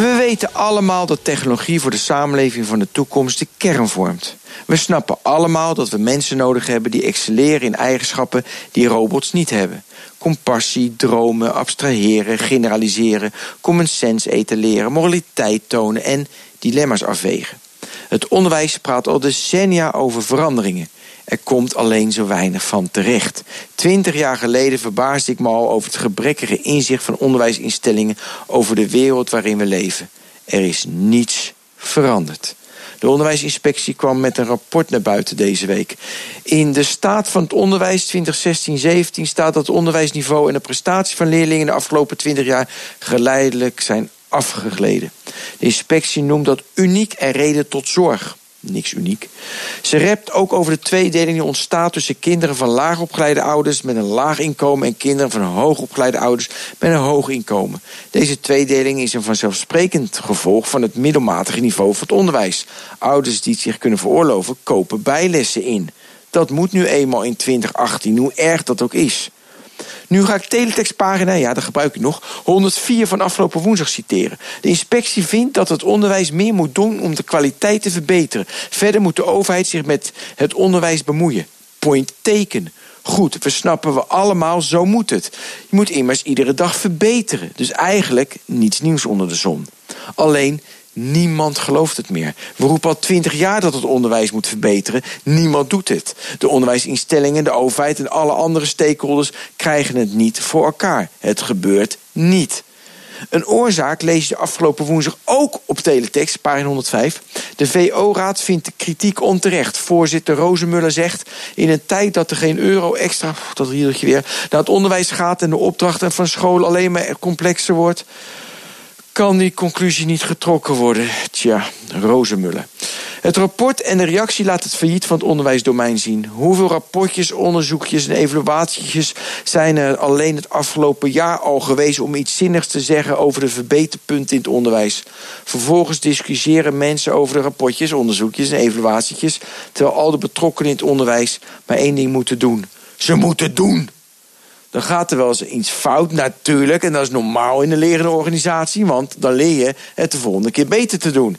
We weten allemaal dat technologie voor de samenleving van de toekomst de kern vormt. We snappen allemaal dat we mensen nodig hebben die excelleren in eigenschappen die robots niet hebben. Compassie, dromen, abstraheren, generaliseren, common sense etaleren, moraliteit tonen en dilemma's afwegen. Het onderwijs praat al decennia over veranderingen. Er komt alleen zo weinig van terecht. Twintig jaar geleden verbaasde ik me al over het gebrekkige inzicht van onderwijsinstellingen over de wereld waarin we leven. Er is niets veranderd. De onderwijsinspectie kwam met een rapport naar buiten deze week. In de staat van het onderwijs 2016-17 staat dat het onderwijsniveau en de prestatie van leerlingen de afgelopen 20 jaar geleidelijk zijn afgegleden. De inspectie noemt dat uniek en reden tot zorg. Niks uniek. Ze rept ook over de tweedeling die ontstaat tussen kinderen van laagopgeleide ouders met een laag inkomen en kinderen van hoogopgeleide ouders met een hoog inkomen. Deze tweedeling is een vanzelfsprekend gevolg van het middelmatige niveau van het onderwijs. Ouders die het zich kunnen veroorloven, kopen bijlessen in. Dat moet nu eenmaal in 2018, hoe erg dat ook is. Nu ga ik teletextpagina, ja, dat gebruik ik nog, 104 van afgelopen woensdag citeren. De inspectie vindt dat het onderwijs meer moet doen om de kwaliteit te verbeteren. Verder moet de overheid zich met het onderwijs bemoeien. Point teken. Goed, we snappen we allemaal, zo moet het. Je moet immers iedere dag verbeteren. Dus eigenlijk niets nieuws onder de zon. Alleen Niemand gelooft het meer. We roepen al twintig jaar dat het onderwijs moet verbeteren. Niemand doet het. De onderwijsinstellingen, de overheid en alle andere stakeholders krijgen het niet voor elkaar. Het gebeurt niet. Een oorzaak lees je afgelopen woensdag ook op teletext, pagina 105. De VO-raad vindt de kritiek onterecht. Voorzitter Rozenmuller zegt... in een tijd dat er geen euro extra, dat weer... naar het onderwijs gaat en de opdrachten van school alleen maar complexer wordt kan die conclusie niet getrokken worden. Tja, rozenmullen. Het rapport en de reactie laat het failliet van het onderwijsdomein zien. Hoeveel rapportjes, onderzoekjes en evaluaties zijn er alleen het afgelopen jaar al geweest om iets zinnigs te zeggen over de verbeterpunten in het onderwijs? Vervolgens discussiëren mensen over de rapportjes, onderzoekjes en evaluaties, terwijl al de betrokkenen in het onderwijs maar één ding moeten doen. Ze moeten doen! Dan gaat er wel eens iets fout, natuurlijk. En dat is normaal in een lerende organisatie, want dan leer je het de volgende keer beter te doen.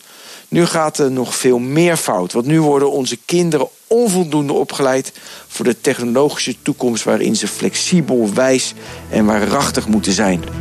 Nu gaat er nog veel meer fout, want nu worden onze kinderen onvoldoende opgeleid voor de technologische toekomst waarin ze flexibel, wijs en waarachtig moeten zijn.